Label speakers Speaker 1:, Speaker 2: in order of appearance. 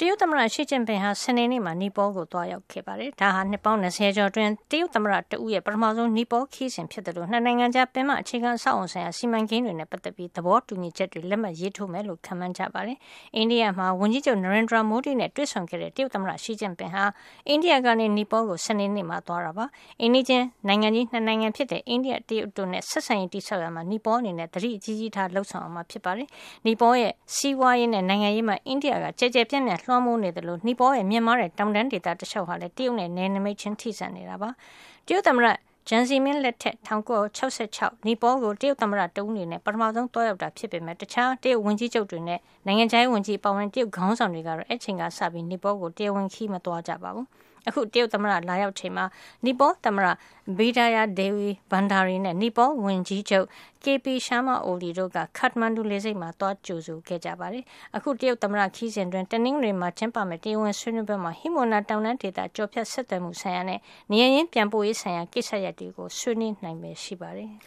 Speaker 1: တရုတ်သမ္မတရှီကျင့်ပင်ဟာစနေနေ့မှာနီပေါကိုသွားရောက်ခဲ့ပါတယ်။ဒါဟာနှစ်ပေါင်း20ကျော်အတွင်းတရုတ်သမ္မတတဦးရဲ့ပထမဆုံးနီပေါခီးစဉ်ဖြစ်တယ်လို့နှစ်နိုင်ငံကြားပင်မအခြေခံဆောက်အုံဆိုင်ရာစီမံကိန်းတွေနဲ့ပတ်သက်ပြီးသဘောတူညီချက်တွေလက်မှတ်ရေးထိုးမယ်လို့ခန့်မှန်းကြပါတယ်။အိန္ဒိယမှာဝန်ကြီးချုပ်နရင်ဒရာမိုဒီနဲ့တွေ့ဆုံခဲ့တဲ့တရုတ်သမ္မတရှီကျင့်ပင်ဟာအိန္ဒိယကနေနီပေါကိုစနေနေ့မှာသွားတာပါ။အိန္ဒိချင်းနိုင်ငံကြီးနှစ်နိုင်ငံဖြစ်တဲ့အိန္ဒိယတရုတ်တို့နဲ့ဆက်ဆံရေးတိဆောက်ရမှာနီပေါအနေနဲ့တတိအကြီးကြီးထားလှုပ်ဆောင်အောင်မှာဖြစ်ပါတယ်။နီပေါရဲ့စီးပွားရေးနဲ့နိုင်ငံရေးမှာအိန္ဒိယကကြဲကြဲပြန့်ပြန့်လွှမ်းမိုးနေတယ်လို့နီပေါရဲ့မြင့်မားတဲ့တောင်တန်းဒေသတလျှောက်ဟာလည်းတရုတ်နဲ့နယ်နိမိတ်ချင်းထိစပ်နေတာပါ။တရုတ်သမ္မတဂျန်စီမင်းလက်ထက်1966နီပေါကိုတရုတ်သမ္မတတဦးအနေနဲ့ပထမဆုံးတွားရောက်တာဖြစ်ပေမဲ့တခြားတရုတ်ဝန်ကြီးချုပ်တွေနဲ့နိုင်ငံခြားရေးဝန်ကြီးပါဝင်တရုတ်ခေါင်းဆောင်တွေကတော့အဲ့ချိန်ကစပြီးနီပေါကိုတရားဝင်ခီးမသွားကြပါဘူး။ အခုတရုတ်သမ္မတလာရောက်ချိန်မှာနီပေါသမ္မတဘီဒါယာဒေဝီဘန်ဒါရီနဲ့နီပေါဝန်ကြီးချုပ် KP Sharma Oli တို့ကခတ်မန်ဒူလေဆိပ်မှာသွားကြိုဆိုခဲ့ကြပါတယ်။အခုတရုတ်သမ္မတခီးစဉ်တွင်တနင်္ဂနွေမှာကျင်းပမယ့်တရားဝင်ဆွေးနွေးပွဲမှာဟီမိုနာတောင်တန်းဒေသကြော်ဖြတ်ဆက်သွယ်မှုဆိုင်ရာနဲ့နေရင်းပြန်ပို့ရေးဆိုင်ရာကိစ္စရပ်တွေကိုဆွေးနွေးနိုင်မယ်ရှိပါတယ်။